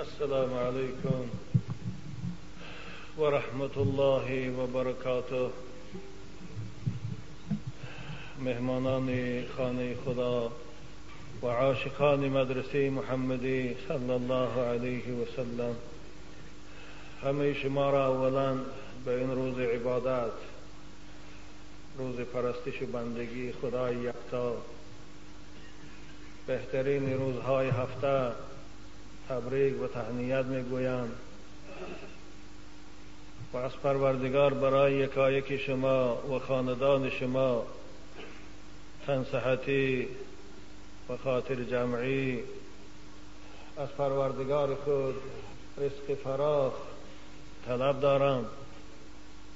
السلام علیکم و رحمت الله و برکاته مهمانان خانه خدا و عاشقان مدرسه محمدی صلی الله علیه و سلم. همه شما را اولا به این روز عبادت روز پرستش و بندگی خدای یکتا بهترین روزهای هفته تبریک و تهنیت می‌گویم. و از پروردگار برای یکایک شما و خاندان شما تنصحتی و خاطر جمعی از پروردگار خود رزق فراخ طلب دارم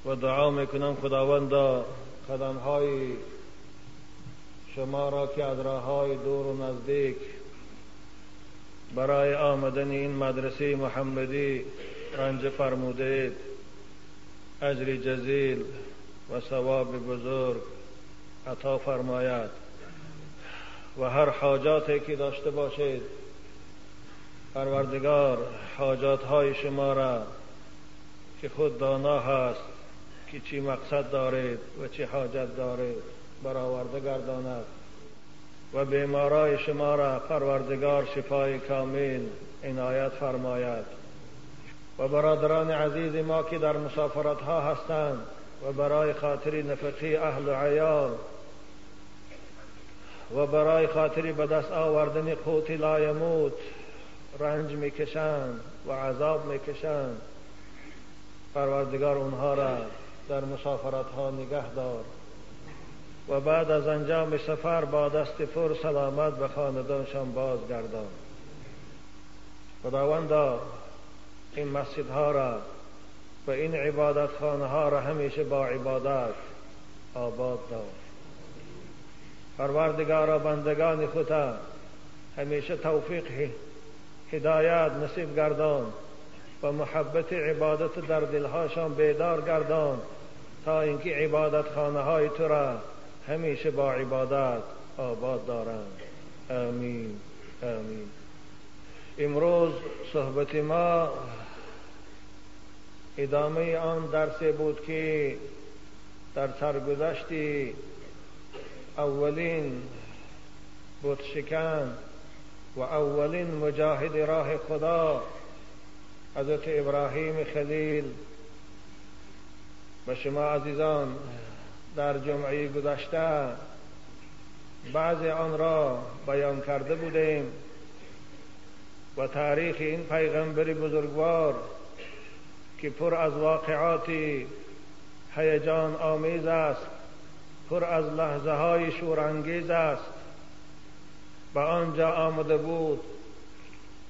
و دعا می‌کنم خداوندا قدمهای شما را که از راه های دور و نزدیک برای آمدن این مدرسه محمدی رنج فرموده اجر جزیل و ثواب بزرگ عطا فرماید. و هر حاجاتی که داشته باشید پروردگار حاجات های شما را که خود دانا هست که چی مقصد دارید و چی حاجت دارید برآورده گرداند. و بیمارای شما را پروردگار شفای کامل عنایت فرماید. و برادران عزیز ما که در مسافرت ها هستند و برای خاطر نفقی اهل و عیال و برای خاطر به دست آوردن قوت لایموت رنج می‌کشند و عذاب می‌کشند. پروردگار اونها را در مسافرت ها نگه دار. و بعد از انجام سفر با دست پر سلامت به خاندانشان بازگردان. خداوندا این مسجد ها را و این عبادت خانه ها را همیشه با عبادت آباد دار. پروردگارا بندگان خدا همیشه توفیق هدایت نصیب گردان و محبت عبادت در دلهاشان بیدار گردان تا اینکه عبادت خانه های تو را همیشه با عبادت آباد دارند. آمین. آمین. امروز صحبت ما ادامه آن درسی بود که در سرگذشت اولین بود شکن و اولین مجاهد راه خدا حضرت ابراهیم خلیل. به شما عزیزان در جمعه گذشته بعض آن را بیان کرده بودیم و تاریخ این پیغمبر بزرگوار که پر از واقعات هیجان آمیز است پر از لحظه های شورانگیز است. به آنجا آمده بود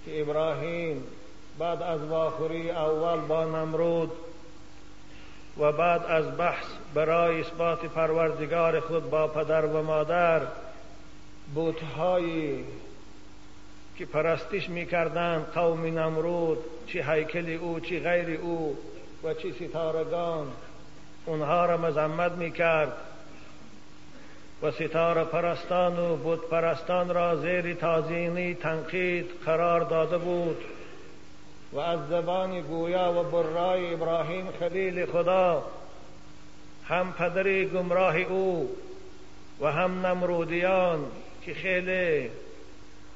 که ابراهیم بعد از واخوری اول با نمرود و بعد از بحث برای اثبات پروردگار خود با پدر و مادر بوتهایی که پرستش می‌کردند قوم نمرود چی هیکل او چی غیر او و چی ستارگان اونها را مذمت می‌کرد و ستاره پرستان و بود پرستان را زیر تازینی تنقید قرار داده بود. و از زبان گویا و برای ابراهیم خلیل خدا هم پدری گمراه او و هم نمرودیان که خیلی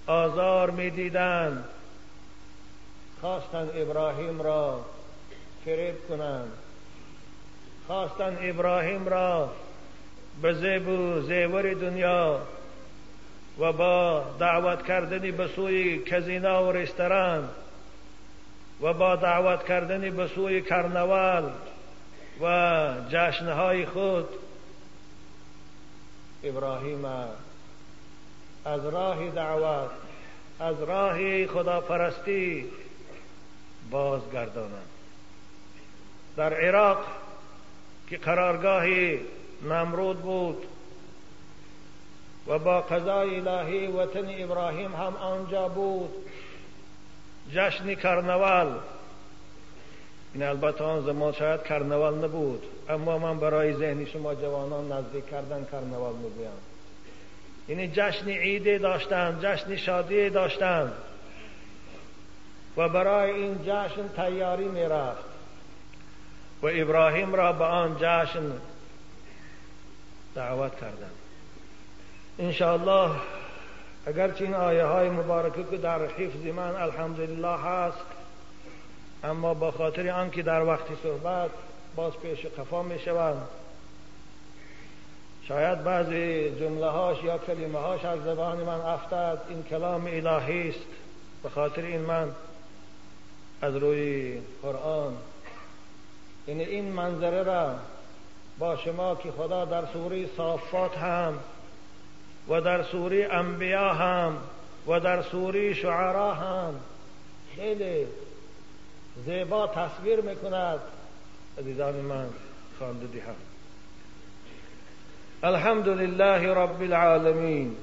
آزار می‌دیدند خواستند ابراهیم را فریب کنند. خواستند ابراهیم را به زیب و زیور دنیا و با دعوت کردن به سوی کزینا و رستوران و با دعوت کردن به سوی کرنوال و جشنهای خود. ابراهیم از راه دعوت از راه خداپرستی بازگردانند در عراق که قرارگاه نمرود بود و با قضای الهی وطن ابراهیم هم آنجا بود. جشن کرنوال این البته آن زمان شاید کرنوال نبود اما من برای ذهنی شما جوانان نزدیک کردن کرنوال می‌گویم. یعنی جشن عیده داشتند جشن شادی داشتند و برای این جشن تیاری می رفت و ابراهیم را به آن جشن دعوت کردند انشاءالله اگرچه این آیه های مبارکه که در حفظ من الحمدلله هست اما با خاطر آنکه در وقتی صحبت باز پیش قفا می شوند شاید بعضی جمله هاش یا کلمه هاش از زبان من افتد این کلام الهی است. به خاطر این من از روی قرآن یعنی این منظره را با شما که خدا در سوره صافات هم و در سوره انبیا هم و در سوره شعرا هم خیلی زیبا تصویر میکند. عزیزان من خانده هم. الحمد لله رب العالمين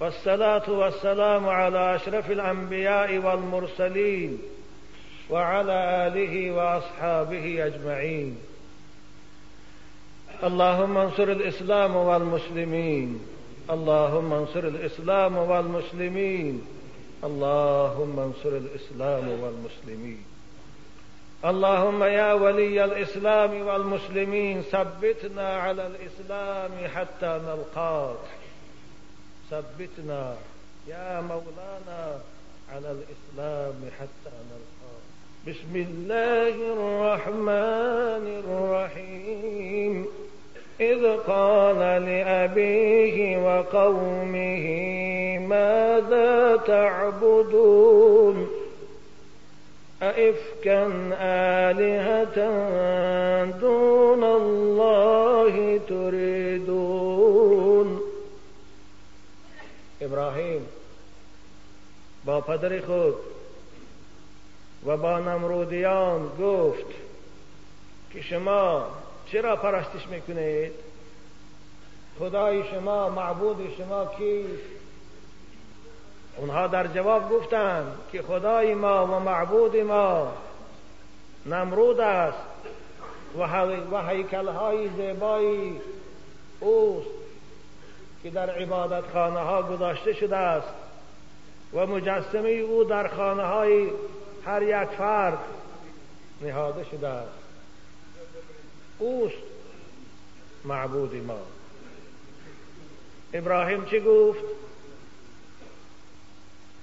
والصلاة والسلام على أشرف الأنبياء والمرسلين وعلى آله وأصحابه أجمعين. اللهم انصر الإسلام والمسلمين. اللهم انصر الإسلام والمسلمين. اللهم انصر الإسلام والمسلمين. اللهم يا ولي الإسلام والمسلمين ثبتنا على الإسلام حتى نلقاك ثبتنا يا مولانا على الإسلام حتى نلقاك بسم الله الرحمن الرحيم. إذ قال لأبيه وقومه ماذا تعبدون؟ أئفكا آلهة دون الله تريدون؟ ابراهیم با پدر خود و با نمرودیان گفت که شما چرا پرستش می‌کنید؟ خدای شما معبود شما کیست؟ اونها در جواب گفتند که خدای ما و معبود ما نمرود است و حیکل های زیبایی اوست که در عبادت خانه ها گذاشته شده است و مجسمه او در خانه های هر یک فرد نهاده شده است. اوست معبود ما. ابراهیم چی گفت؟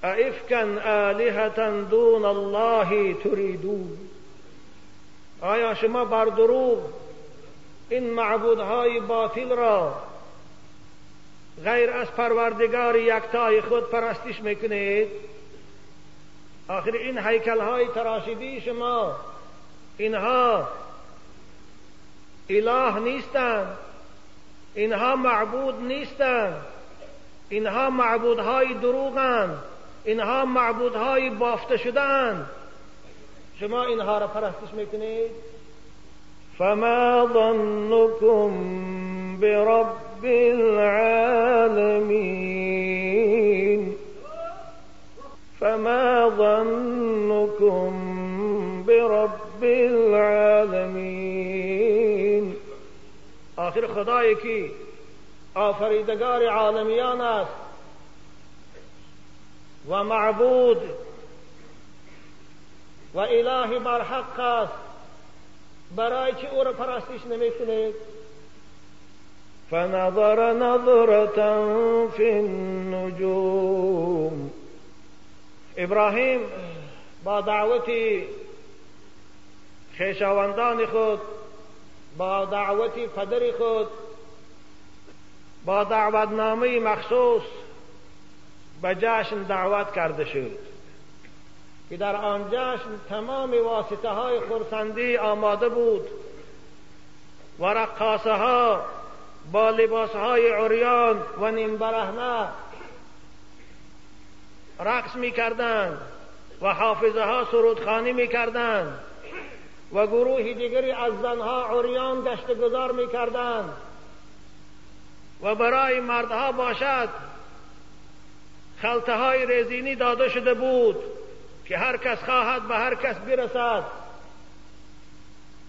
افکن آلهتا دون الله تریدون. آیا شما بر دروغ این معبودهای باطل را غیر از پروردگار یکتای خود پرستش می‌کنید؟ آخر این هیکل های تراشیدی شما اینها اله نیستند اینها معبود نیستند اینها معبودهای دروغند اینها معبودهای بافته شدن شما اینها را پرستش می‌کنید؟ فما ظنكم برب العالمين خدایی که آفریدگار عالمیان است و معبود و اله بر حق است. برای چه أو را پرستش نمی کنید فنظر نظرة في النجوم. ابراهیم با دعوت خیشاوندان خود با دعوت پدر خود با دعوتنامه مخصوص به جشن دعوت کرده شد که در آن جشن تمام واسطه های خورسندی آماده بود و رقاصه ها با لباس های عریان و نیم برهنه رقص می کردند و حافظه ها سرودخانی می کردند و گروه دیگری از زنها عریان گشت گذار می کردند و برای مردها باشد خلطه های رزینی داده شده بود که هر کس خواهد به هر کس برسد.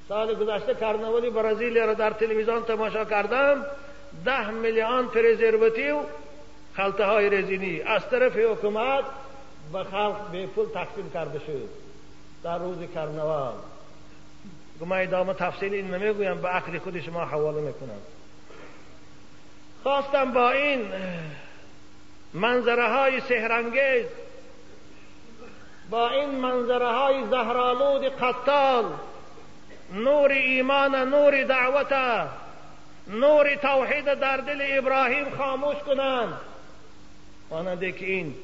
سال گذشته کرنوالی برزیل را در تلویزیون تماشا کردم. ده میلیون پرزرواتیو خلطه های رزینی از طرف حکومت به خلق به پول تقسیم کرده شد. در روز کرنوال من ادامه تفصیل این نمی‌گویم به عقل خود شما حواله می‌کنم. خواستم با این منظره های سهرنگیز با این منظره های زهرالود قتال نور ایمان نور دعوت نور توحید در دل ابراهیم خاموش کنند. مانند که این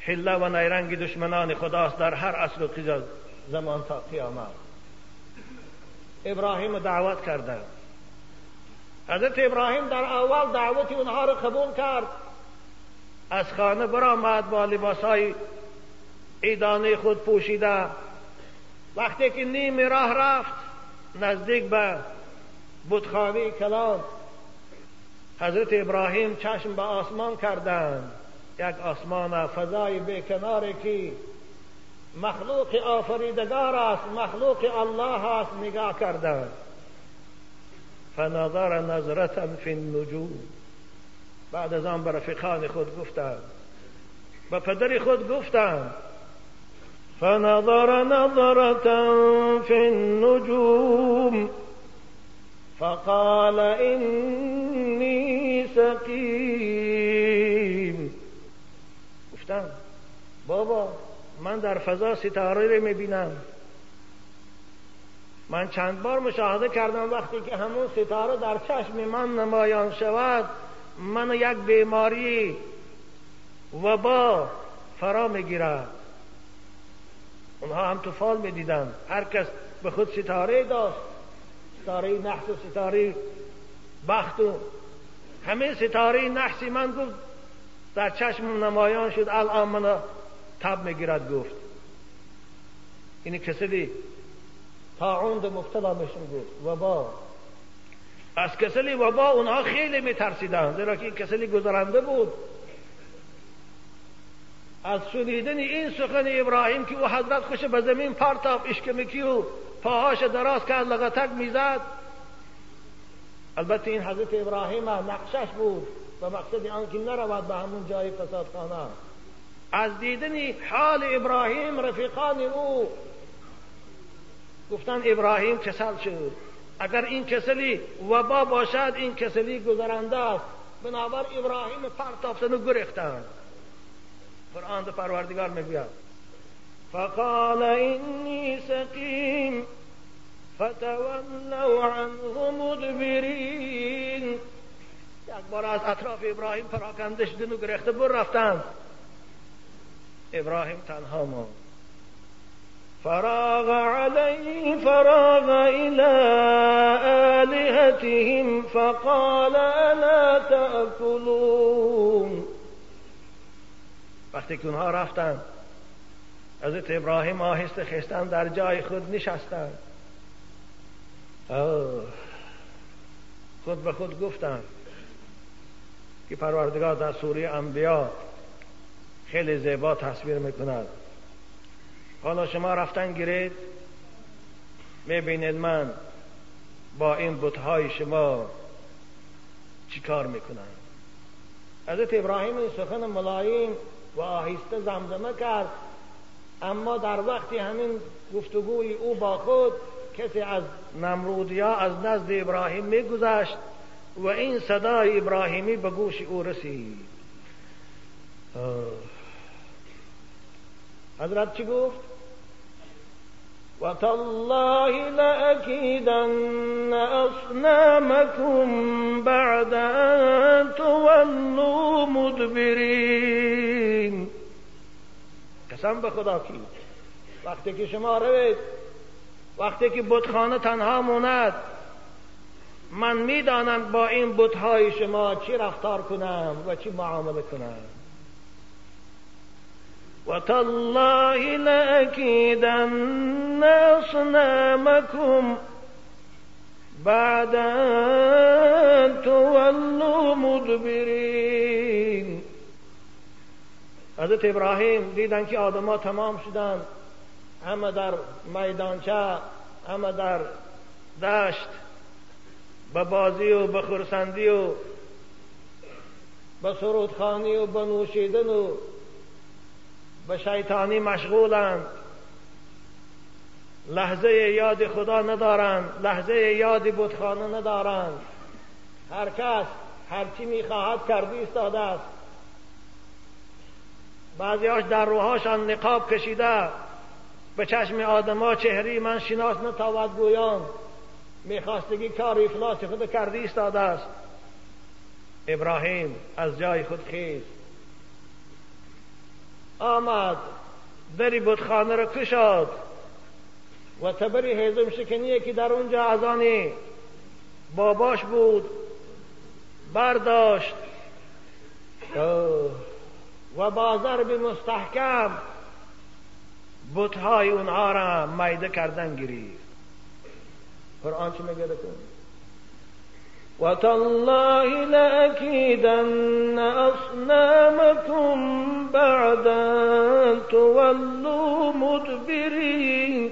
حله و نیرنگ دشمنان خداست در هر اصل و زمان تا قیامت. ابراهیم دعوت کرده حضرت ابراهیم در اول دعوت اونها رو قبول کرد. از خانه برآمد با لباسهای ایدانه خود پوشیده. وقتی که نیم راه رفت نزدیک به بودخانه کلان حضرت ابراهیم چشم به آسمان کردند. یک آسمان فضای بیکناری که مخلوق آفریدگار است مخلوق الله است نگاه کردند فنظر نظرتا فی النجوم. بعد از آن به رفیقان خود گفتند به پدر خود گفتند فنظر نظرة في النجوم. فقال إني سقيم گفتم بابا من در فضا ستاره رو می‌بینم. من چند بار مشاهده کردم وقتی که همون ستاره در چشم من نمایان شود من یک بیماری وبا فرا می‌گیرد. اونها هم تو فال می‌دیدن هر کس به خود ستاره داشت ستاره نحس و ستاره بخت و همه ستاره نحسی. من گفت در چشم نمایان شد الان من تب می‌گیرد گفت. اینی کسلی تاعون مبتلا میشون گفت وبا. از کسلی وبا اونها خیلی میترسیدن زیرا که این کسلی گذرنده بود. از شنیدن این سخن ابراهیم که او حضرت خوش به زمین پرتاب اشکمکی و پاهاش دراز کرد لغتک می‌زد. البته این حضرت ابراهیم نقشش بود و مقصد آن که نرود به همون جای فسادخانه. از دیدن حال ابراهیم رفیقان او. گفتن ابراهیم کسل شد. اگر این کسلی وبا باشد این کسلی گذرنده است. بنابر ابراهیم پرتافتن و گرفتند قرآن دو پروردگار می‌گوید فقال اینی سقیم فتولوا عنه مدبرین. یک بار از اطراف ابراهیم پراکنده شدن و گرخته بر رفتن. ابراهیم تنها ما فراغ علی فراغ الى آلهتهم فقال الا تأكلون وقتی که اونها رفتن حضرت ابراهیم آهسته خستن در جای خود نشستن خود به خود گفتن که پروردگار در سوره انبیا خیلی زیبا تصویر می‌کند حالا شما رفتن گیرید می‌بینید من با این بتهای شما چیکار می‌کنم. حضرت ابراهیم این سخن ملایم و آهسته زمزمه کرد اما در وقتی همین گفتگوی او با خود کسی از نمرودیا از نزد ابراهیم میگذشت و این صدای ابراهیمی به گوش او رسید. حضرت چی گفت؟ و تالله لأكيدن اصنامكم بعد ان تولوا مدبرین قسم به خدا کی؟ وقتی که شما روید وقتی که بتخانه تنها موند من می‌دانم با این بتهای شما چی رفتار کنم و چی معامله کنم. و تالله لأكيدن أصنامكم بعد أن تولوا مدبرین حضرت ابراهیم دیدن که آدما تمام شدن. همه در میدانچه همه در دشت به بازی و به خرسندی و به سرودخانی و به نوشیدن و به شیطانی مشغولند. لحظه یاد خدا ندارند. لحظه یاد بتخانه ندارند. هر کس هرچی می‌خواهد کرده ایستاده است. بعضیاش در روحاشان نقاب کشیده. به چشم آدما چهری من شناس نتاود گویان. میخواستگی کار افلاس خود کرده ایستاده است. ابراهیم از جای خود خیست آمد. دری بودخانه را کشاد و تبری هیزم شکنی که در اونجا از باباش بود. برداشت. و بازار به مستحکم بتهای اونها را میده کردن گرفت قرآن چی میگه وتالله لأكيدن أصنامكم بعد أن تولوا مدبرين.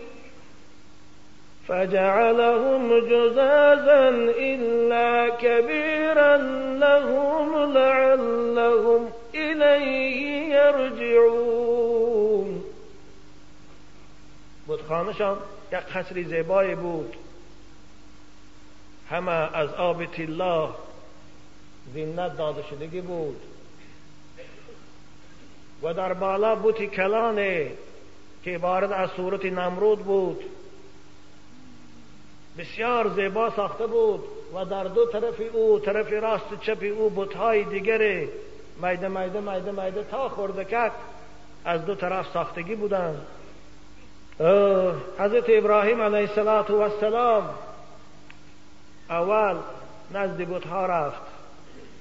فجعلهم جزازا إلا كبيرا لهم لعلهم إليه يرجعون. بودخانشان یک قصری زیبایی بود. همه از آب طلا زینت داده شدگی بود. و در بالا بوتی کلانه که عبارت از صورت نمرود بود. بسیار زیبا ساخته بود و در دو طرف او طرف راست چپ او بتهای دیگری میده میده میده میده تا خردکک از دو طرف ساختگی بودند. حضرت ابراهیم علیه السلام اول نزد بتها رفت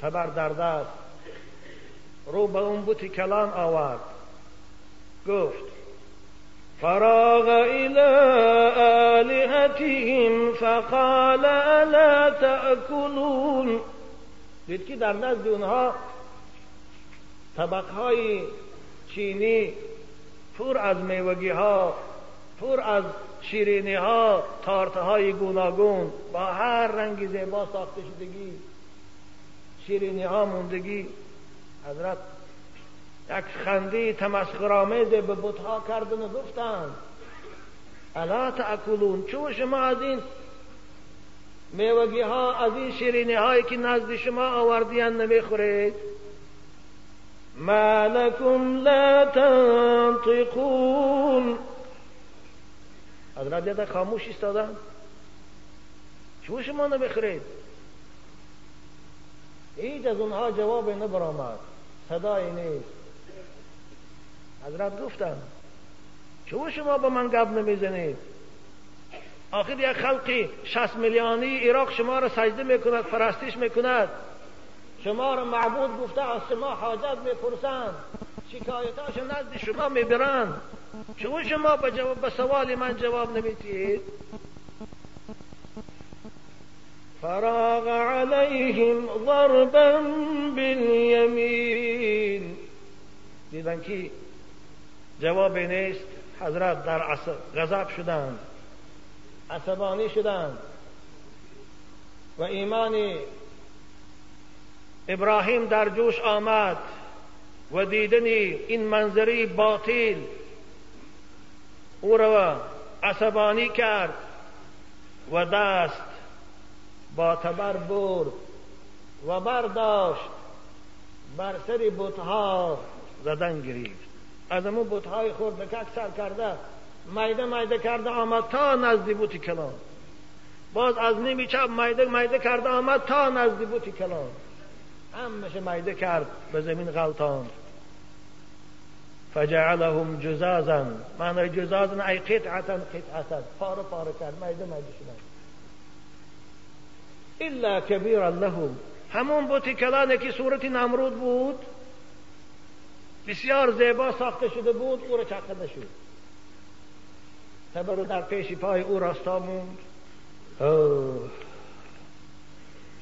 تبر در دست. رو به اون بوتی کلان آورد. گفت فراغ الى آلهتهم فقال الا تأکلون. دید که در نزد اونها طبقهای چینی پر از میوگی ها پر از شیرینی ها تارت های گوناگون با هر رنگی زیبا ساخته شدگی. شیرینی ها موندگی. حضرت یک خنده تمسخرآمیز به بتها کردن و گفتند الا تاکلون چون شما از این میوگی ها از این شیرینی هایی که نزد شما آوردیان نمی‌خورید؟ ما لكم لا تنطقون. حضرت دیده خاموش ایستادن. چون شما نمی‌خورید هیچ از اونها جواب نبرآمد. صدایی نیست. حضرت گفتن. چون شما با من گب نمی‌زنید. آخر یک خلقی شست میلیونی عراق شما را سجده می‌کند فرستیش می‌کند. شما را معبود گفته از شما حاجت می‌پرسند شکایتاش نزد شما می‌برند. چون شما به, جواب به سوال جواب نمیدید فراغ عليهم ضربا بالیمین دیدن که جواب نیست. حضرت در غضب شدند. عصبانی شدند. و ایمان ابراهیم در جوش آمد. و دیدن این منظری باطل. او را عصبانی کرد و دست با تبر برد و برداشت بر سر بتها زدن گرفت. از امو بتهای خورد کک سر کرده میده میده کرده آمد تا نزدی بوتی کلان. باز از نیمی چپ میده میده کرده آمد تا نزدی بوتی کلان. همشه میده کرد به زمین غلطان. فجعلهم جزازا. معنی جزازا ای قطعتا قطعتا. پاره پاره کرد میده میده شدن إلا کبیرا لهم. همون بوتی کلانه صورت نمرود بود. بسیار زیبا ساخته شده بود أو را چقه نشد تبر در پیش پای أو راستا موند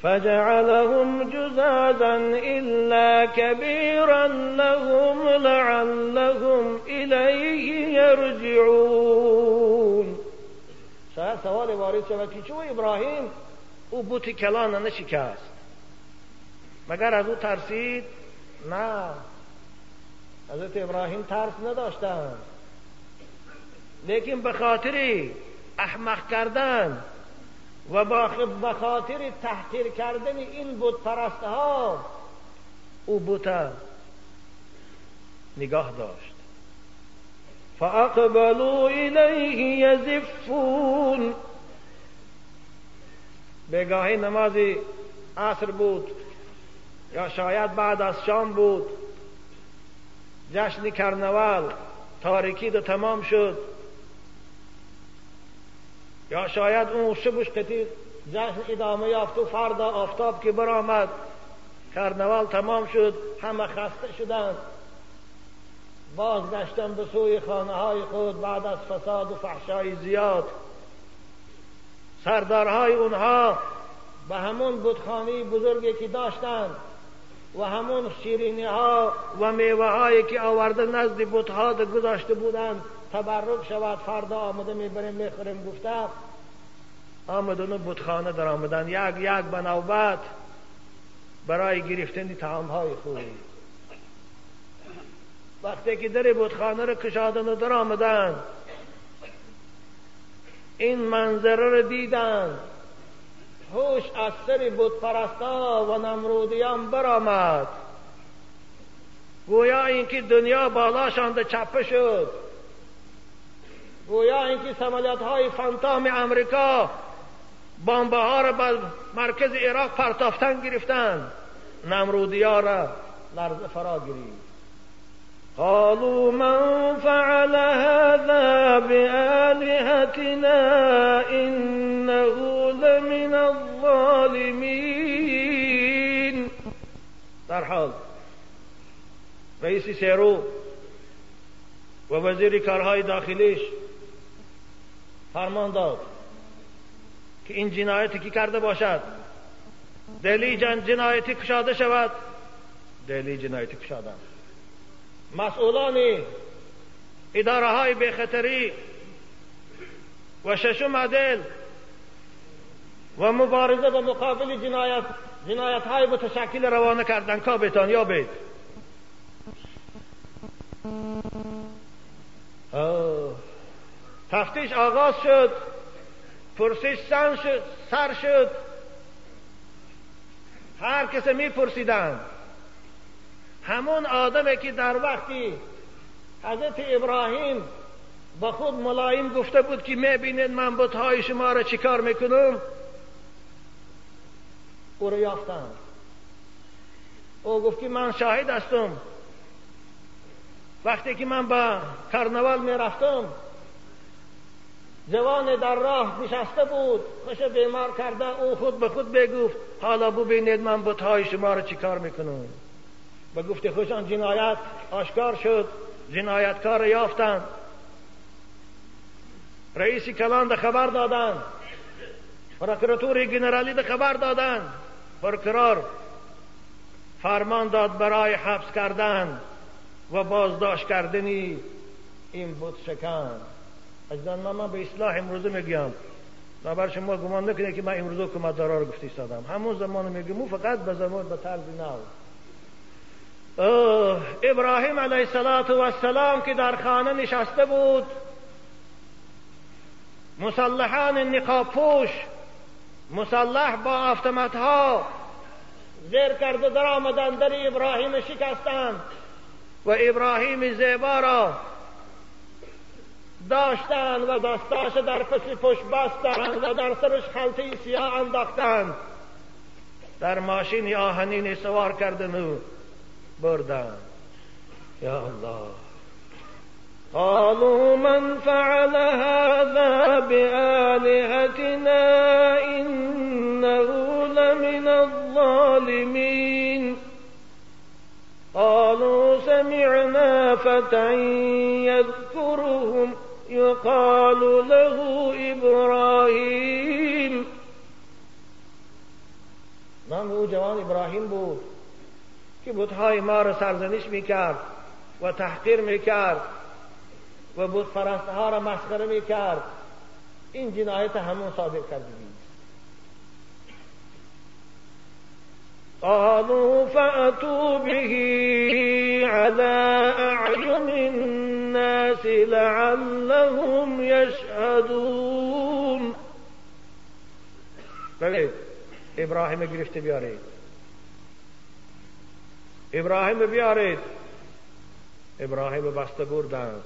فجعلهم جزازا إلا كبيرا لهم لعلهم إليه يرجعون. شاید سوال وارد شود که چون ابراهیم؟ او بوت کلان نشکست. مگر از او ترسید؟ نه. حضرت ابراهیم ترس نداشتند لیکن به خاطر احمق کردن. و به خاطر تحقیر کردن این بود پرسته ها او بوتا نگاه داشت. فاقبلوا الیه یزفون. بگاهی نماز عصر بود یا شاید بعد از شام بود. جشن کرنوال تاریکی دو تمام شد. یا شاید اون شبش قطیر جشن ادامه یافت و فردا آفتاب که برآمد کرنوال تمام شد همه خسته شدند. بازگشتن به سوی خانه های خود بعد از فساد و فحشای زیاد. سردارهای اونها به همون بودخانه بزرگی که داشتند و همون شیرینی ها و میوه هایی که آورده نزد بودها گذاشته بودند تبرک شود فردا آمده می‌بریم می‌خوریم گفته. آمدن بودخانه در آمدن. یک یک به برای گرفتن تعام های خوب وقتی که در بودخانه رو کشادن و در آمدن این منظره رو دیدن. هوش از سر بود پرستا و نمرودیان برآمد. گویا اینکه دنیا بالاشان چپه شد. گویا اینکه سمالیت های فانتام امریکا بامبه ها را به مرکز عراق پرتافتن گرفتن. نمرودی ها را لرزه فرا گرید. قالوا من فعل هذا بآلهتنا إنه لمن الظالمين. در حال رئیس سیرو و وزیر کارهای داخلیش فرمان داد که این جنایتی که کرده باشد دلی جن جنایتی کشاده شود. دلی جنایتی کشاده مسئولان اداره های بخطری و ششم عدل و مبارزه به مقابل جنایت جنایت های متشکل روانه کردن. کابتان یا بید تفتیش آغاز شد. پرسش سن شد سر شد. هر کسی می پرسیدن همون آدمی که در وقتی حضرت ابراهیم با خود ملایم گفته بود که می‌بینید من بتهای شما را چیکار می‌کنم؟ او را یافتم او گفت که من شاهد هستم. وقتی که من به کرنوال می‌رفتم جوان در راه نشسته بود. خوش بیمار کرده او خود به خود بگفت حالا ببینید من بتهای شما را چیکار می‌کنم. به گفت خوشان جنایت آشکار شد. جنایتکار یافتند رئیس کلان ده خبر دادن. پروکراتور گنرالی ده خبر دادن. پرکرار فرمان داد برای حبس کردن و بازداشت کردنی. این بود شکن. اجدان من به اصلاح امروزه میگم. بر شما گمان نکنه که من امروزه حکومتدارا رو گفتی سادم همون زمان میگم فقط به زمان به طرز نو ابراهیم علیه السلام که در خانه نشسته بود مسلحان نقاب پوش مسلح با افتمت ها زیر کرده در آمدن در ابراهیم شکستند. و ابراهیم زیبا را داشتند و دستاش در پس پشت بستند و در سرش خلطه سیاه انداختند در ماشین آهنین سوار کردن و بردن. يا الله. قالوا من فعل هذا بآلهتنا إنه لمن الظالمين. قالوا سمعنا فتى يذكرهم. يقال له إبراهيم. من هو جوان إبراهيم بود که بودهای ما را سرزنش می‌کرد و تحقیر می‌کرد و بود ها را مسخره می‌کرد. این جنایت همون صادر کردگی قالوا فأتوا به على أعين الناس لعلهم يشهدون. بله ابراهیم گرفته بیارید ابراهیم بیارید ابراهیم بسته بردند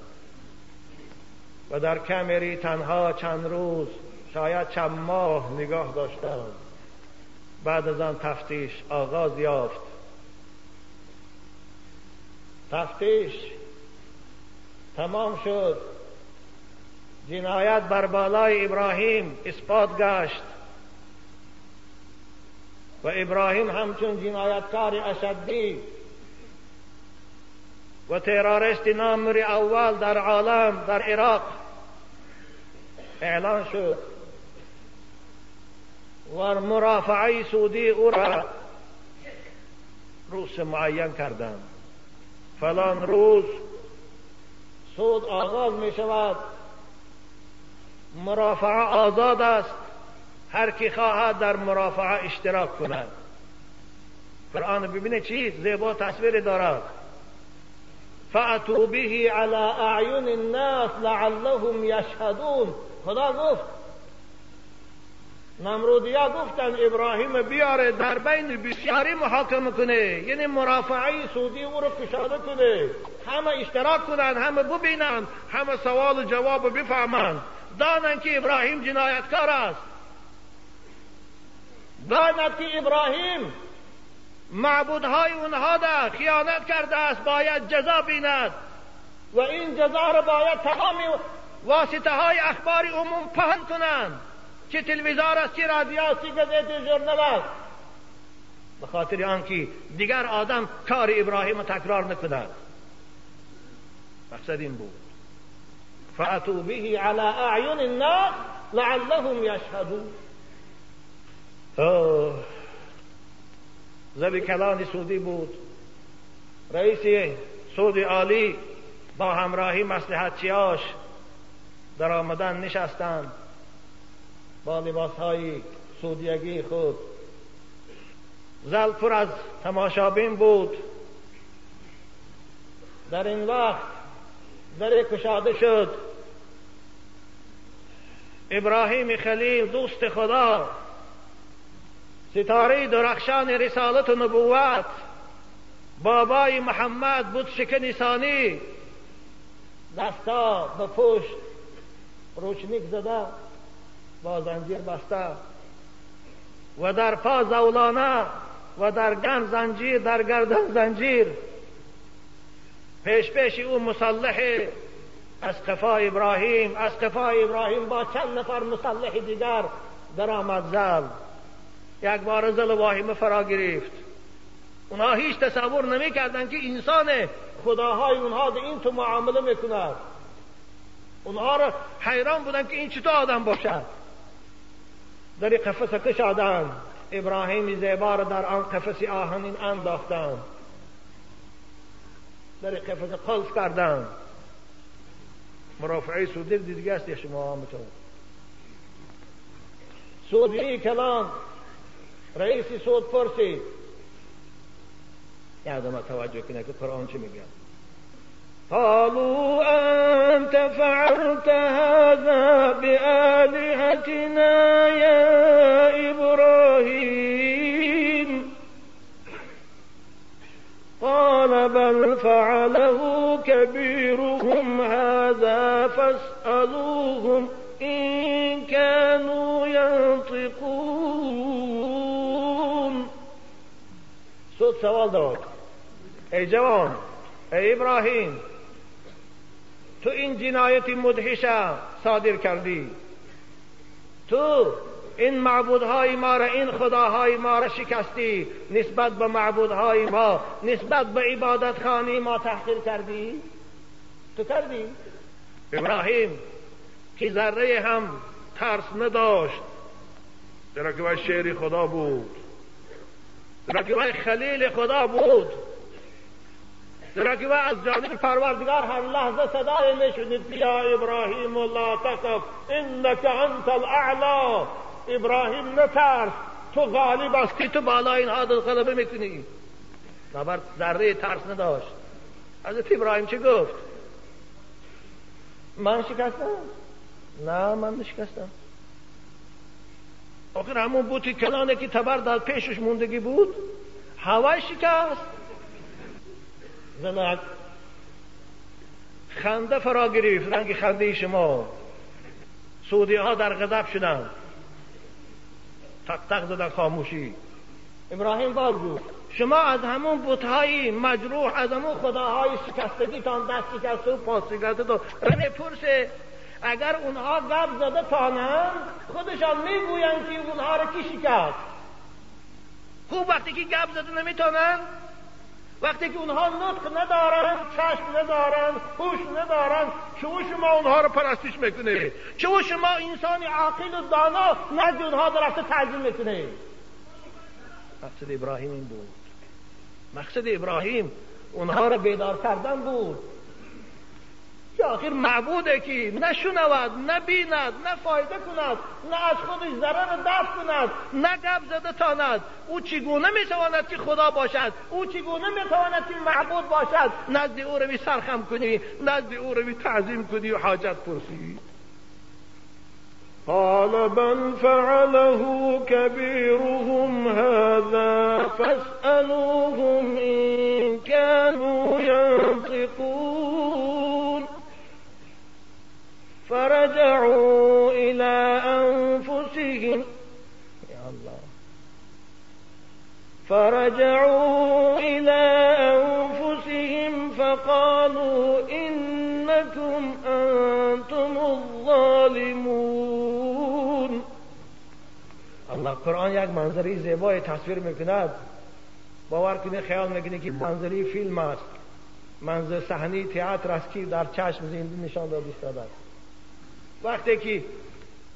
و در کمری تنها چند روز شاید چند ماه نگاه داشتند بعد از آن تفتیش آغاز یافت. تفتیش تمام شد. جنایت بر بالای ابراهیم اثبات گشت. و ابراهیم همچون جنایتکار اشدی و تروریست نامر اول در عالم در عراق اعلان شد. و مرافعه سودی او را روز معین کردند. فلان روز سود آغاز می شود. مرافعه آزاد است. هر کی خواهد در مرافعه اشتراک کند. قرآن ببینه چی؟ زیبا تصویر دارد. فأتوا به على اعین الناس لعلهم یشهدون. خدا گفت نمرودیا گفتن ابراهیم بیاره در بین بسیاری محاکمه کنه یعنی مرافعه سودی او رو کشاده کنه همه اشتراک کنند همه ببینند همه سوال و جواب بفهمند دانند که ابراهیم جنایتکار است داند که ابراهیم معبودهای اونها در خیانت کرده است باید جزا بیند و این جزا را باید تمام واسطه های اخبار عموم پهن کنند چه تلویزار است چه رادیو است چه گزیت ژورنال است. به خاطر آنکه دیگر آدم کار ابراهیم تکرار نکند مقصد این بود. فاتو به على اعین الناس لعلهم یشهدون. زبی کلان سودی بود. رئیس سود عالی با همراهی مسلحتچیاش در آمدن نشستند با لباس های سودیگی خود. زل پر از تماشابین بود. در این وقت در کشاده شد. ابراهیم خلیل دوست خدا ستاره درخشان رسالت و نبوت بابای محمد بود شکن ثانی دستا به پشت روشنیک زده با زنجیر بسته و در پا زولانه و در گن زنجیر در گردن زنجیر. پیش پیش او مسلح از قفا ابراهیم از قفا ابراهیم با چند نفر مسلح دیگر در آمد زل. یک بار زل واهمه فرا گرفت. اونها هیچ تصور نمی‌کردند که انسان خداهای اونها به این تو معامله می‌کند. اونها را حیران بودن که این چطور آدم باشد. در قفس کشادند ابراهیم زیبا در آن قفس آهنین انداختند در قفس قلف کردند مرافعه سودی دیگه است شما آمتون سودی کلام. رئیس سود پرسید یادم توجه کنه که قرآن چی میگه؟ قالوا أنت فعلت هذا بآلهتنا يا إبراهيم. قال بل فعله كبيرهم هذا فاسألوهم إن كانوا ينطقون. صوت سوال داد ای جوان ای ابراهیم تو این جنایت مدهشه صادر کردی. تو این معبودهای ما را این خداهای ما را شکستی نسبت به معبودهای ما نسبت به عبادت خانی ما تحقیر کردی؟ تو کردی؟ ابراهیم که ذره هم ترس نداشت. در که شعر خدا بود. در که خلیل خدا بود. که از جانب پروردگار هر لحظه صدای نشنید یا ابراهیم لا تخف انك انت الاعلا ابراهیم نترس تو غالب که تو بالای این عادل غلبه می‌کنی نبرد ذره ترس نداشت حضرت ابراهیم چه گفت من شکستم نه من نشکستم آخر همون بوتی کلانه که تبر داد پیشش موندگی بود هوای شکست زنک خنده فرا گرفت. رنگ خنده شما. سعودی ها در غضب شدن. تق تق زدن خاموشی. ابراهیم باز شما از همون بوتهای مجروح از همون خداهای شکستگیتان دست شکسته و پاس شکسته تو پرسه. اگر اونها گب زده تانند خودشان می‌گویند که اونها رو کی شکست؟ خوب وقتی که گب زده نمی‌تونن وقتی که اونها نطق ندارن چشم ندارن هوش ندارن چه شما اونها رو پرستش می‌کنه؟ چه شما انسان عاقل و دانا نزد اونها درفته تعظیم می‌کنه؟ مقصد ابراهیم این بود. مقصد ابراهیم اونها رو بیدار کردن بود. که آخر معبوده که نه شنود نه فایده کند نه از خودش ضرر دفت کند نه گپ زده تاند. او چگونه می‌تواند که خدا باشد؟ او چگونه می‌تواند که معبود باشد؟ نزد او روی سرخم کنی نزد او روی تعظیم کنی و حاجت پرسی. قال بل فعله كبيرهم هذا فاسألوهم إن كانوا ينطقون فرجعوا إلى أنفسهم. يا الله. فرجعوا إلى أنفسهم فقالوا إنكم أنتم الظالمون. الله قرآن یک منظری زیبای تصویر میکند. باور کنید خیال میکنید که منظری فیلم است. منظر صحنه تئاتر است که در چشم زنده نشان داده است وقتی که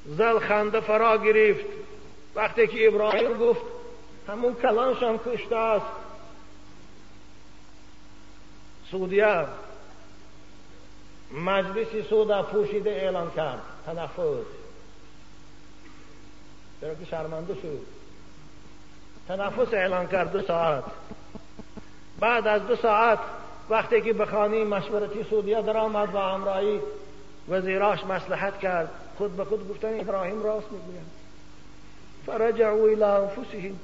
زل خنده فرا گرفت وقتی که ابراهیم گفت همون کلانشان کشته است. سعودیه مجلس سودا پوشیده اعلان کرد تنفس. چرا که شرمنده شد. تنفس اعلان کرد دو ساعت. بعد از دو ساعت وقتی که به خانه مشورتی سعودیه در آمد و امرایی وزیراش مصلحت کرد. خود به خود گفتن ابراهیم راست می‌گوید فرجعوا الى انفسهم.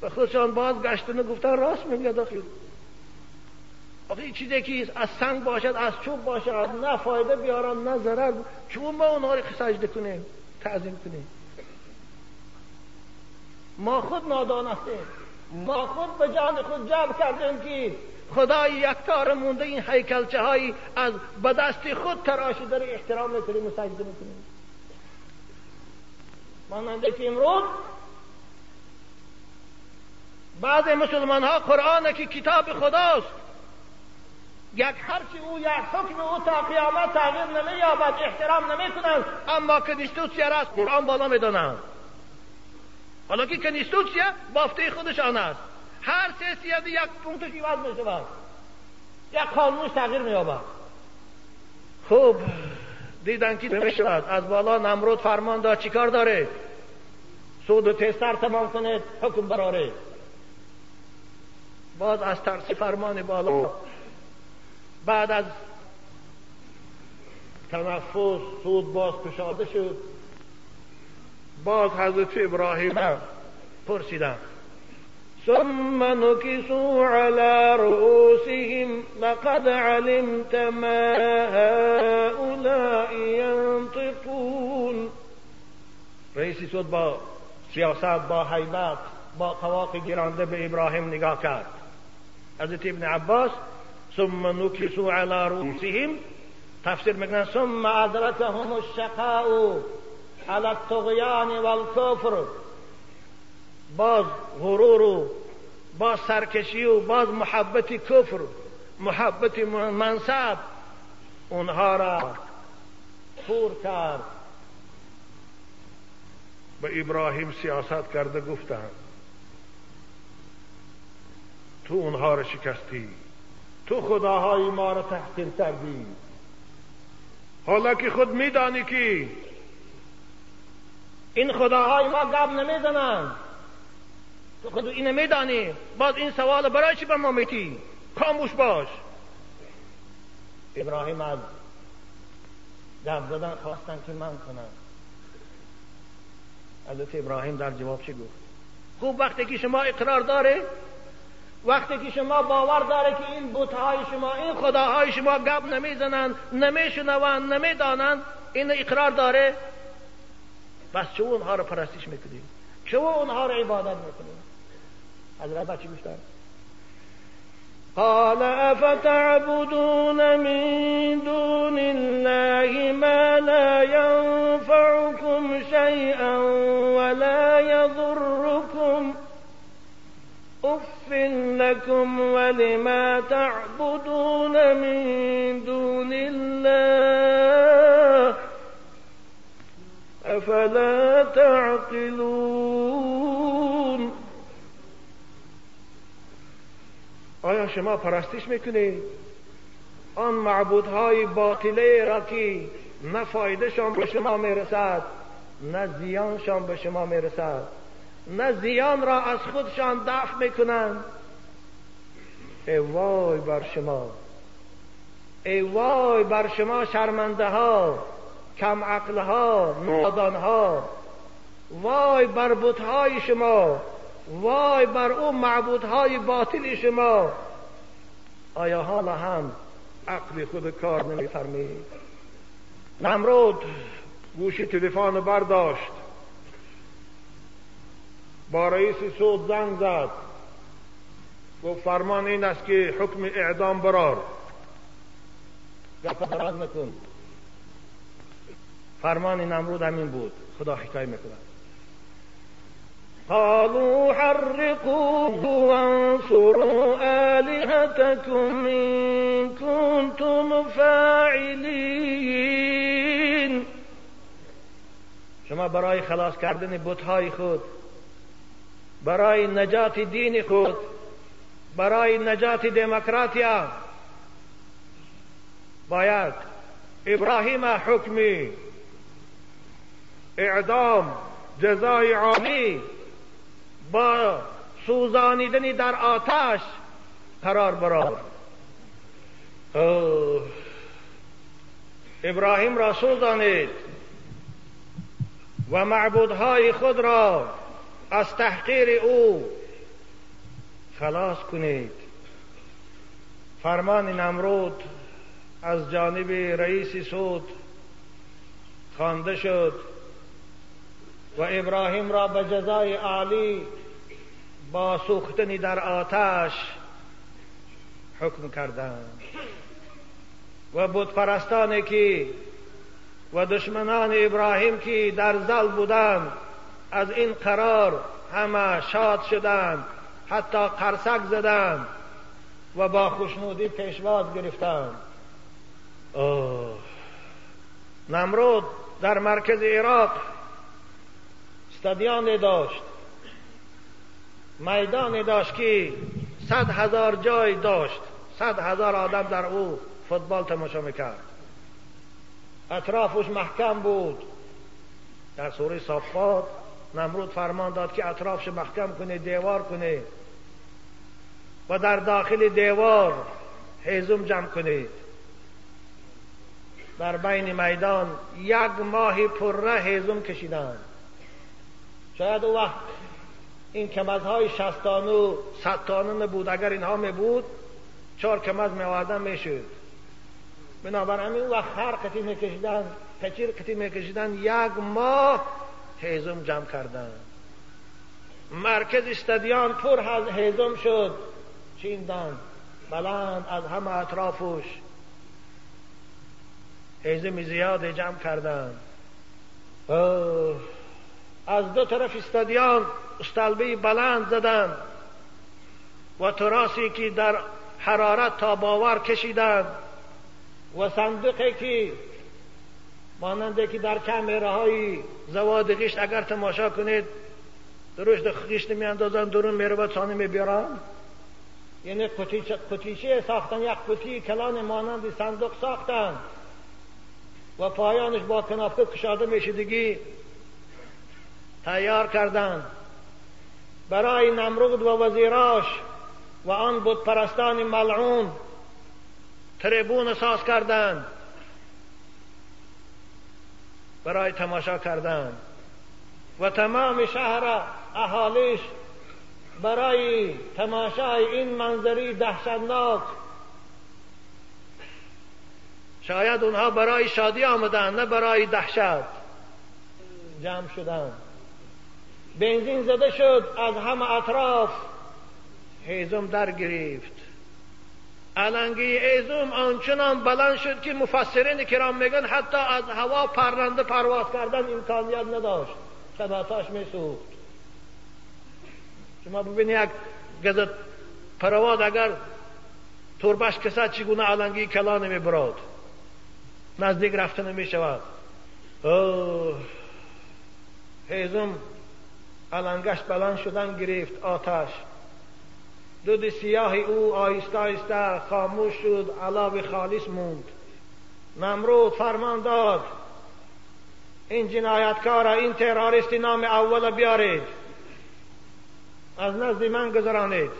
به خودشان بازگشتن و گفتن راست میگه داخل. آخه چیزی که از سنگ باشد از چوب باشد نه فایده بیارم نه ضرر. چون ما اونها رو سجده کنیم تعظیم کنیم. ما خود نادان هستیم ما خود به جان خود جمع کردیم که خدای یکتار مونده این حیکلچه هایی از به دست خود تراشیده رو احترام می‌کنیم و سجده ماننده که امروز بعض مسلمان ها قرآن که کتاب خداست یک هرچی او یک حکم او تا قیامت تغییر نمییابد احترام نمی‌کنند. اما کنیستوسیا را از قرآن بالا می‌دانند حالا که کنیستوسیا بافته خودشان است. هر سه سیادی یک پونکتش عوض می شود یک قانونش تغییر می آبد خوب. دیدن که می شود از بالا نمرود فرمان داد. چیکار داره؟ سود و تستر تمام کنه حکم براره باز از ترس فرمان بالا. بعد از تنفس سود باز کشاده شد. باز حضرت ابراهیم پرسیدن ثم نكسوا على رؤوسهم لقد علمت ما هؤلاء ينطقون. رئیسی شد با سیاست با حیبت با قواق گرانده به ابراهیم نگاه کرد. حضرت ابن عباس ثم نكسوا على رؤوسهم. تفسیر میکنن ثم ادركهم الشقاء على الطغيان والكفر باز غرور و باز سرکشی و باز محبت کفر محبت منصب اونها را خور کرد. به ابراهیم سیاست کرده گفتند تو اونها را شکستی تو خداهای ما را تحقیر کردی. حالا که خود میدانی که این خداهای ما گب نمی‌زنند. تو خود اینو میدانی. باز این سوال برای چی به ما میتی خاموش باش. ابراهیم از گپ زدن خواستن که من کنم. حضرت ابراهیم در جواب چی گفت؟ خوب وقتی که شما اقرار داره وقتی که شما باور داره که این بتهای شما این خداهای شما گپ نمی‌زنن نمیشنوند نمی‌دانند این اقرار داره بس چه اونها رو پرستش می‌کنیم اونها رو عبادت میکنیم؟ حضرت بچه گفتن قال افتعبدون من دون الله ما لا ينفعكم شيئا ولا يضركم. أف لكم ولما تعبدون من دون الله. افلا تعقلون؟ آیا شما پرستش می‌کنید؟ آن معبودهای باطله را که نه فایدهشان به شما می‌رسد نه زیانشان به شما می‌رسد نه زیان را از خودشان دفع می‌کنند. ای وای بر شما ای وای بر شما شرمنده ها کم عقل ها نادان ها وای بر بتهای شما. وای بر اون معبودهای باطل شما. آیا حالا هم عقل خود کار نمیفرمید؟ نمرود گوشی تلفن برداشت. با رئیس سود زنگ زد. گفت فرمان این است که حکم اعدام برار. گفت نکن. فرمان نمرود همین بود. خدا حکای می‌کنه قالوا حرقوه وانصروا آلهتكم إن كنتم فاعلین شما برای خلاص کردن بتهای خود برای نجات دین خود برای نجات دموکراتیا باید ابراهیم حکمی اعدام جزای عالی با سوزانیدنی در آتش قرار براد ابراهیم را سوزانید و معبودهای خود را از تحقیر او خلاص کنید. فرمان نمرود از جانب رئیس سود خوانده شد. و ابراهیم را به جزای عالی با سوختنی در آتش حکم کردند. و بود پرستانی که و دشمنان ابراهیم که در زل بودند از این قرار همه شاد شدند حتی قرسک زدند و با خوشنودی پیشواز گرفتند. نمرود در مرکز عراق استادیان داشت. میدان داشت که صد هزار جای داشت. صد هزار آدم در او فوتبال تماشا می‌کرد. اطرافش محکم بود. در سوره صفات نمرود فرمان داد که اطرافش محکم کنه دیوار کنه. و در داخل دیوار هیزم جمع کنید در بین میدان یک ماه پره هیزم کشیدند شاید او وقت این کمزهای شستانه و ستانه نبود اگر اینها می بود چهار کمز می آوردن می شد. بنابراین وقت هر قطی می کشیدن پچیر قطی می کشیدن یک ماه هیزم جمع کردن. مرکز استادیان پر از هیزم شد چیندن بلند از همه اطرافش. هیزم زیاد جمع کردن. از دو طرف استادیان استالبه بلند زدند و تراسی که در حرارت تا باور کشیدند و صندوقی که ماننده که در کمیره های زواد غشت اگر تماشا کنید دروش در غشت می اندازن درون میره و می میبیرن یعنی قطیچه ساختن یک قطی کلان مانند صندوق ساختن و پایانش با کنافه کشاده میشدگی. تیار کردند برای نمرود و وزیراش و آن بود پرستان ملعون تریبون ساز کردند برای تماشا کردن. و تمام شهر اهالیش برای تماشای این منظری دهشتناک. شاید اونها برای شادی آمدن نه برای دهشت. جمع شدن. بنزین زده شد از همه اطراف. هیزم در گرفت. علنگی ایزوم آنچنان بلند شد که مفسرین کرام میگن حتی از هوا پرنده پرواز کردن امکانیت نداشت. شد می میسوخت. شما ببینید یک گزت پرواز اگر تربش کسد چگونه علنگی کلا نمی براد نزدیک رفته نمی شود هیزم علنگش بلند شدن گرفت آتش. دود سیاه او آیسته آیسته خاموش شد علاوه خالص موند. نمرود فرمان داد این جنایتکار این تروریستی نام اول بیارید. از نزد من گذرانید.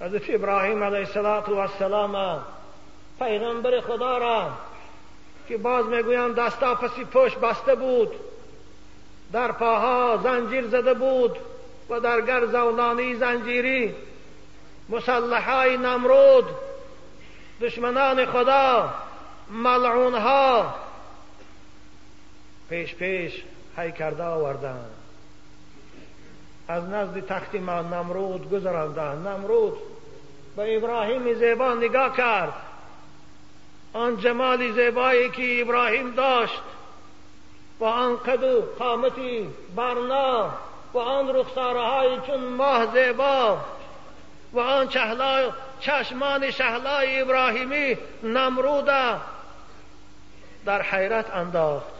حضرت ابراهیم علیه السلام پیغمبر خدا را که باز می‌گویم دستا پسی پشت بسته بود. در پاها زنجیر زده بود و در گرزولانی زنجیری. مسلحای نمرود دشمنان خدا ملعونها. پیش پیش هی کرده آوردن. از نزد تخت ما نمرود گذراندن. نمرود به ابراهیم زیبا نگاه کرد. آن جمال زیبایی که ابراهیم داشت با آن قد و قامتی برنا و آن رخسارهای چون ماه زیبا و آن چشمان شهلای ابراهیمی نمروده در حیرت انداخت.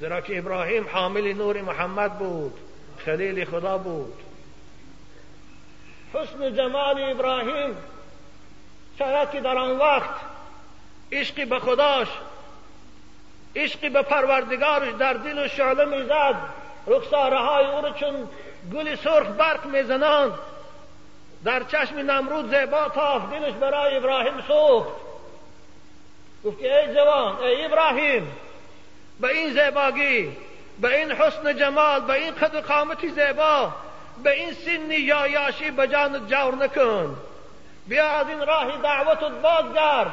زیرا که ابراهیم حامل نور محمد بود خلیل خدا بود. حسن جمال ابراهیم شاید که در آن وقت عشقی به خداش عشقی به پروردگارش در دل و شعله می‌زد. رخساره های او چون گل سرخ برق می‌زنند. در چشم نمرود زیبا تاف دلش برای ابراهیم سوخت. گفت که ای جوان ای ابراهیم به این زیباگی به این حسن جمال به این قد قامتی زیبا به این سنی یا یاشی به جان جور نکن. بیا از این راه دعوتت بازگرد.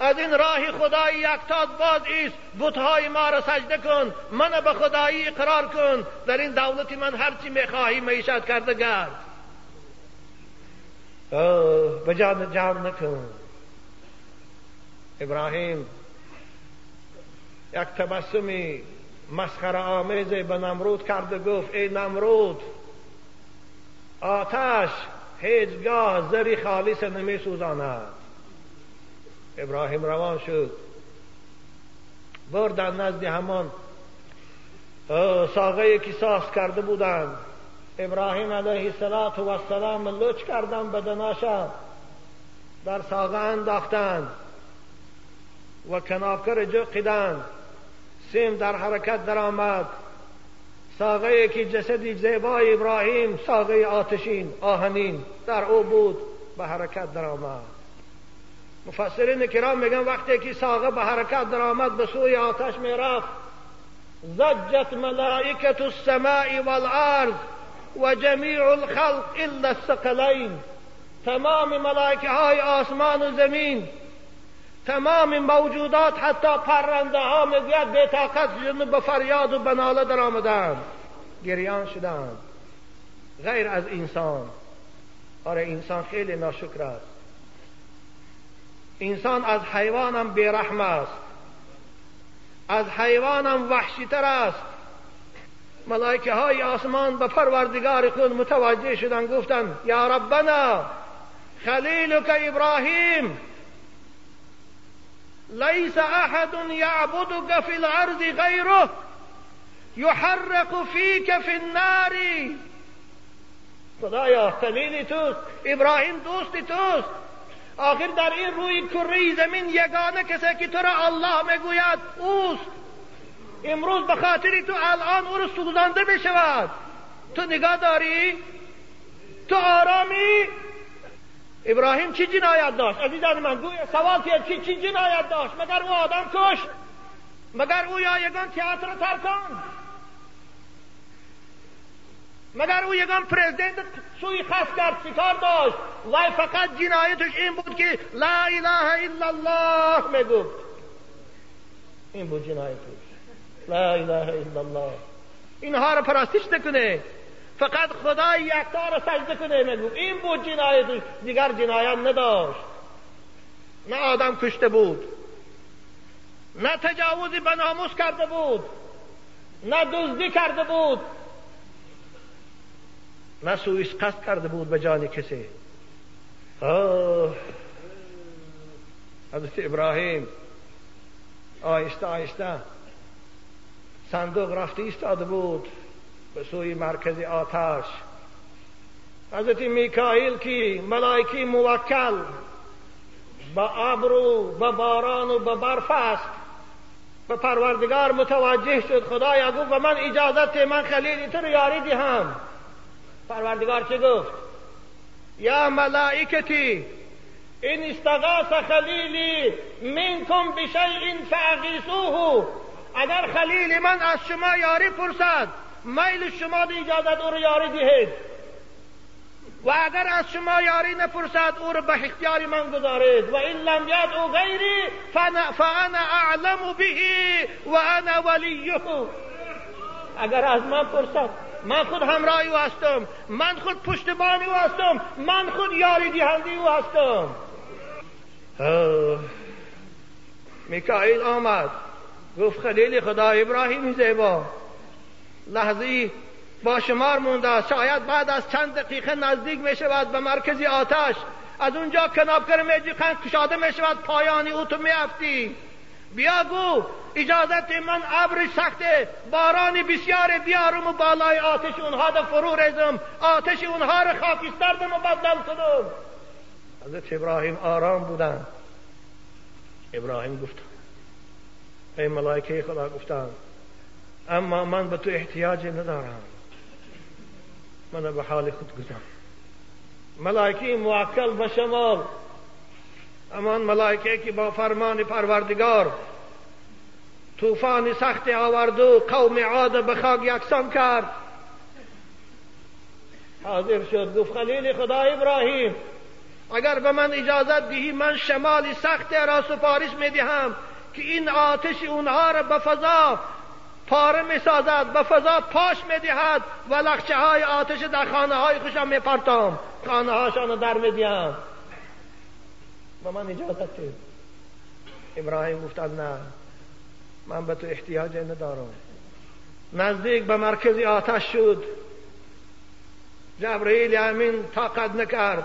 از این راه خدای یکتاد باز ایست. بتهای ما را سجده کن. من به خدایی اقرار کن. در این دولت من هرچی می‌خواهی معیشت کرده گرد. به جان جان نکن. ابراهیم یک تبسمی مسخره آمیزی به نمرود کرده گفت ای نمرود آتش هیچگاه زری خالص نمی سوزاند ابراهیم روان شد. بردن نزد همان ساقه که ساز کرده بودند. ابراهیم علیه السلام لچ کردن بدناشا در ساقه انداختند و کنافکر جقیدند سیم در حرکت درآمد. ساقه که جسدی زیبای ابراهیم ساقه آتشین آهنین در او بود. به حرکت درآمد. مفسرین کرام میگن وقتی که ساقه به حرکت درآمد به سوی آتش می‌رفت زجت ملائکت السماء والارض و جمیع الخلق الا الثقلین. تمام ملائکه های آسمان و زمین تمام موجودات حتی پرنده ها می‌گوید به طاقت به فریاد و بناله در آمدند گریان شدند. غیر از انسان. آره انسان خیلی ناشکر است. انسان از حیوانم بیرحم است. از حیوانم وحشیتر است. ملائکه های آسمان به پروردگار خود متوجه شدن گفتند یا ربنا خلیلک ابراهیم ليس احد يعبدك في الارض غيره يحرق فيك في النار. خدایا خلیل توست ابراهیم دوست توست. آخر در این روی کره زمین یگانه کسی که تو را الله می‌گوید اوست. امروز به خاطر تو الان او را سوزانده بشود تو نگاه داری؟ تو آرامی؟ ابراهیم چی جنایت داشت؟ عزیزان من گوی سوال چی چی جنایت داشت؟ مگر او آدم کشت؟ مگر او یا یگان تئاتر ترکان مگر او یگان پرزیدنت سوی خاص کرد چیکار داشت؟ وای فقط جنایتش این بود که لا اله الا الله می‌گفت. این بود جنایتش. لا اله الا الله. اینها رو پرستش نکنه. فقط خدای یکتا رو سجده کنه میگو این بود جنایتش. دیگر جنایت نداشت. نه آدم کشته بود. نه تجاوزی به ناموس کرده بود. نه دزدی کرده بود. نه سویس قصد کرده بود به جان کسی حضرت ابراهیم آهسته آهسته صندوق رفته ایستاده بود به سوی مرکز آتش حضرت میکائیل کی ملائکی موکل به ابر و به باران و به برف است به پروردگار متوجه شد خدایا گفت و من اجازت من خلیلی تو رو یاری دهم پروردگار چه گفت؟ یا ملائکتی این استغاث خلیلی منکم بشیء فاغیثوه. اگر خلیل من از شما یاری پرسد میل شما به اجازت او رو یاری دهید. و اگر از شما یاری نپرسد او رو به اختیار من گذارید. و این لم او غیری فانا اعلم به و انا ولیه. اگر از من پرسد من خود همراهی او هستم. من خود پشتبانی او هستم. من خود یاری دهنده او هستم میکائیل آمد. گفت خلیل خدا ابراهیم زیبا. لحظه با شمار مونده شاید بعد از چند دقیقه نزدیک می شود به مرکزی آتش. از اونجا کنابگر میجی کشاده می شود پایانی او تو می افتی بیا گو اجازت من ابر سخته. بارانی بسیار بیارم و بالای آتش اونها ده فرو ریزم. آتش اونها را خاکستردم و بدل کنم. حضرت ابراهیم آرام بودن ابراهیم گفت ای ملائکه خدا گفتن اما من به تو احتیاجی ندارم. من به حال خود گذارم ملائکه موکل به شمال. امان ملائکه که با فرمان پروردگار طوفان سخت آورد و قوم عاد به خاک یکسان کرد. حاضر شد گفت خلیل خدا ابراهیم اگر به من اجازت دهی من شمال سخت را سفارش می‌دهم که این آتش اونها را به فضا پاره می سازد به فضا پاش می دهد و لخچه های آتش در خانه های خوشم می پرتام خانه هاشان در می و من اجازت دید ابراهیم گفتن نه. من به تو احتیاج ندارم. نزدیک به مرکز آتش شد. جبرئیل امین طاقت نکرد.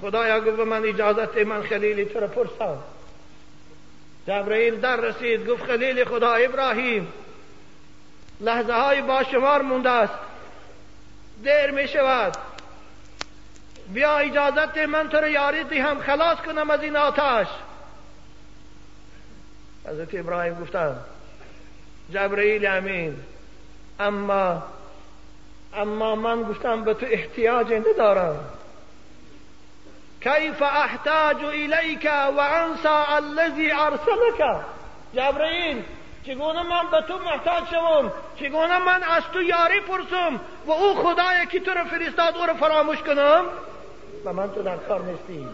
خدایا گفت من اجازت من خلیلی تو را پرسم. جبرئیل در رسید گفت خلیل خدا ابراهیم لحظه های با شمار مونده است. دیر می شود بیا اجازت من تو رو یاری هم خلاص کنم از این آتش. حضرت ابراهیم گفتم جبرئیل امین اما اما من گفتم به تو احتیاج ندارم. کیف احتاج الیک و انسا الذی ارسلک؟ جبرئیل چگونه من به تو محتاج شوم؟ چگونه من از تو یاری پرسم و او خدایی که تو رو فرستاد او رو فراموش کنم؟ و من تو در کار نیستی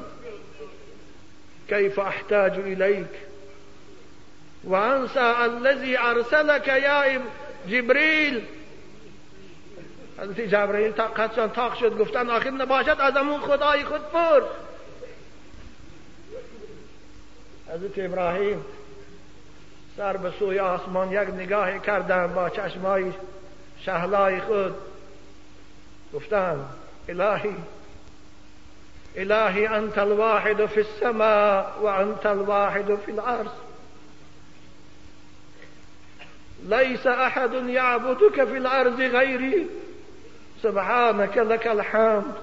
کیف أحتاج الیک و انسا الذی ارسلک یا جبریل حضرت جبرئیل طاقتشان تاق شد گفتن آخر نباشد از امون خدای خود پر. حضرت ابراهیم سر به آسمان یک نگاهی کردن با چشمای شهلای خود. گفتن الهی الهی أنت الواحد في السماء و انت الواحد في الأرض. ليس أحد يعبدك في الأرض غيري. سبحانك لك الحمد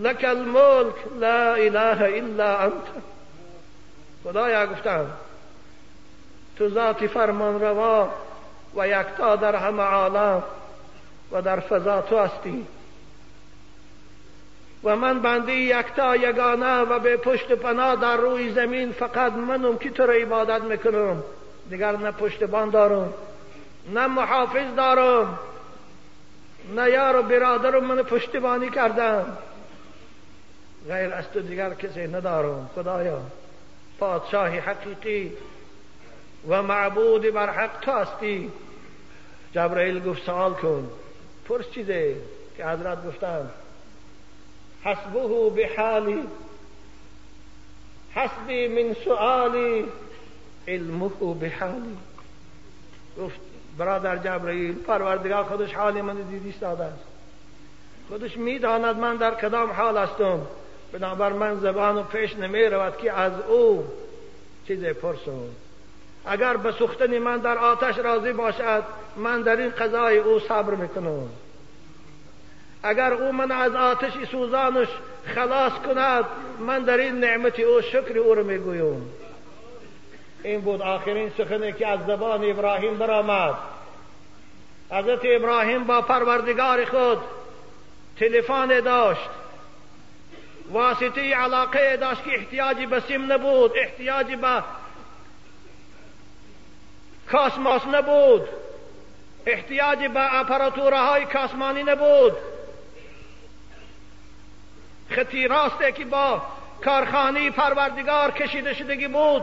لك الملك لا إله إلا أنت. خدایا گفتم تو ذات فرمان روا و یکتا در همه عالم و و من بنده یکتا یگانه و به پشت پناه در روی زمین فقط منم که تو را عبادت می‌کنم. دیگر نه پشتبان دارم نه محافظ دارم نه یار و برادرم من پشتبانی کردم. غیر از تو دیگر کسی ندارم خدایا. پادشاه حقیقی و معبود بر حق تو هستی. جبرائیل گفت سوال کن. پرس چیزه که حضرت گفتن حسبه بحالی حسبی من سؤالی علمه بحالی گفت برادر جبرائیل پروردگار خودش حال من دیدی داده است. خودش می‌داند من در کدام حال هستم. بنابر من زبان و پیش نمی رود که از او چیز پرسون اگر به سوختن من در آتش راضی باشد من در این قضای او صبر می‌کنم. اگر او من از آتش سوزانش خلاص کند من در این نعمت او شکر او رو می‌گویم. این بود آخرین سخنی که از زبان ابراهیم برآمد. حضرت ابراهیم با پروردگار خود تلفن داشت. واسطه علاقه داشت که احتیاجی به سیم نبود احتیاجی به کاسماس نبود احتیاجی به اپراتورهای کاسمانی نبود. خطی راسته که با کارخانی پروردگار کشیده شدگی بود.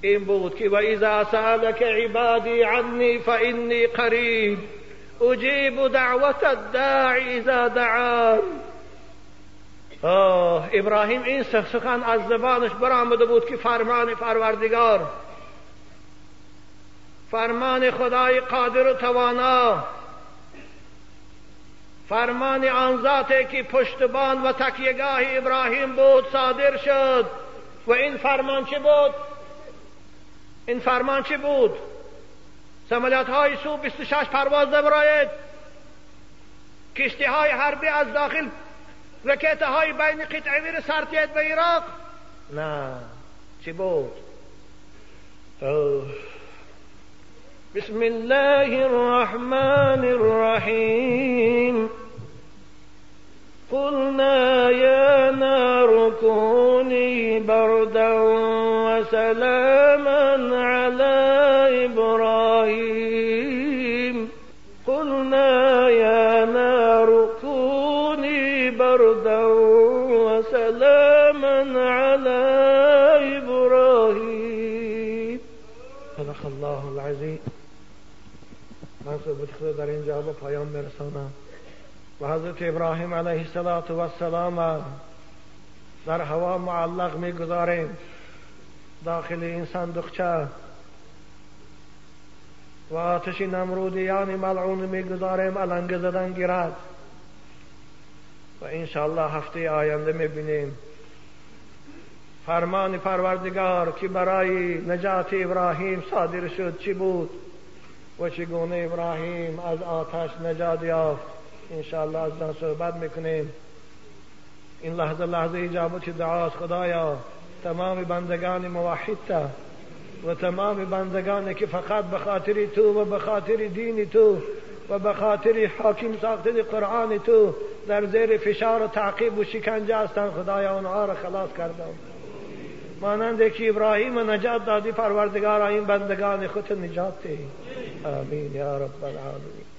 این بود که و اذا سألك عبادی عنی فإنی قریب. اجیب دعوت الداعی اذا دعان. آه ابراهیم این سخن از زبانش برآمده بود که فرمان پروردگار فرمان خدای قادر و توانا فرمان آن ذاتی که پشتبان و تکیهگاه ابراهیم بود صادر شد. و این فرمان چه بود؟ این فرمان چه بود؟ سمالیات های سو 26 پرواز نبراید کشتی های حربی از داخل رکت های بین قطعه سرتید به عراق. نه چی بود؟ بسم الله الرحمن الرحيم. قلنا يا نار كوني بردا وسلاما على صحبت خود در اینجا به پایان برسانم. و حضرت ابراهیم علیه السلام در هوا معلق می‌گذاریم. داخل این صندوقچه. و آتش نمرودیان ملعون می‌گذاریم الانگ زدن گیرد. و انشاءالله هفته آینده می‌بینیم. فرمان پروردگار که برای نجات ابراهیم صادر شد چی بود؟ و چگونه ابراهیم از آتش نجات یافت. انشاءالله از دن صحبت می‌کنیم. این لحظه لحظه اجابت دعاست خدایا؟ تمام بندگان موحد و تمام بندگانی که فقط به خاطر تو و به خاطر دین تو و به خاطر حاکم ساخته قرآن تو در زیر فشار و تعقیب و شکنجه هستند خدایا اونها را خلاص کردم. مانند که ابراهیم نجات دادی پروردگار این بندگان خود نجات ده آمین یا رب العالمین.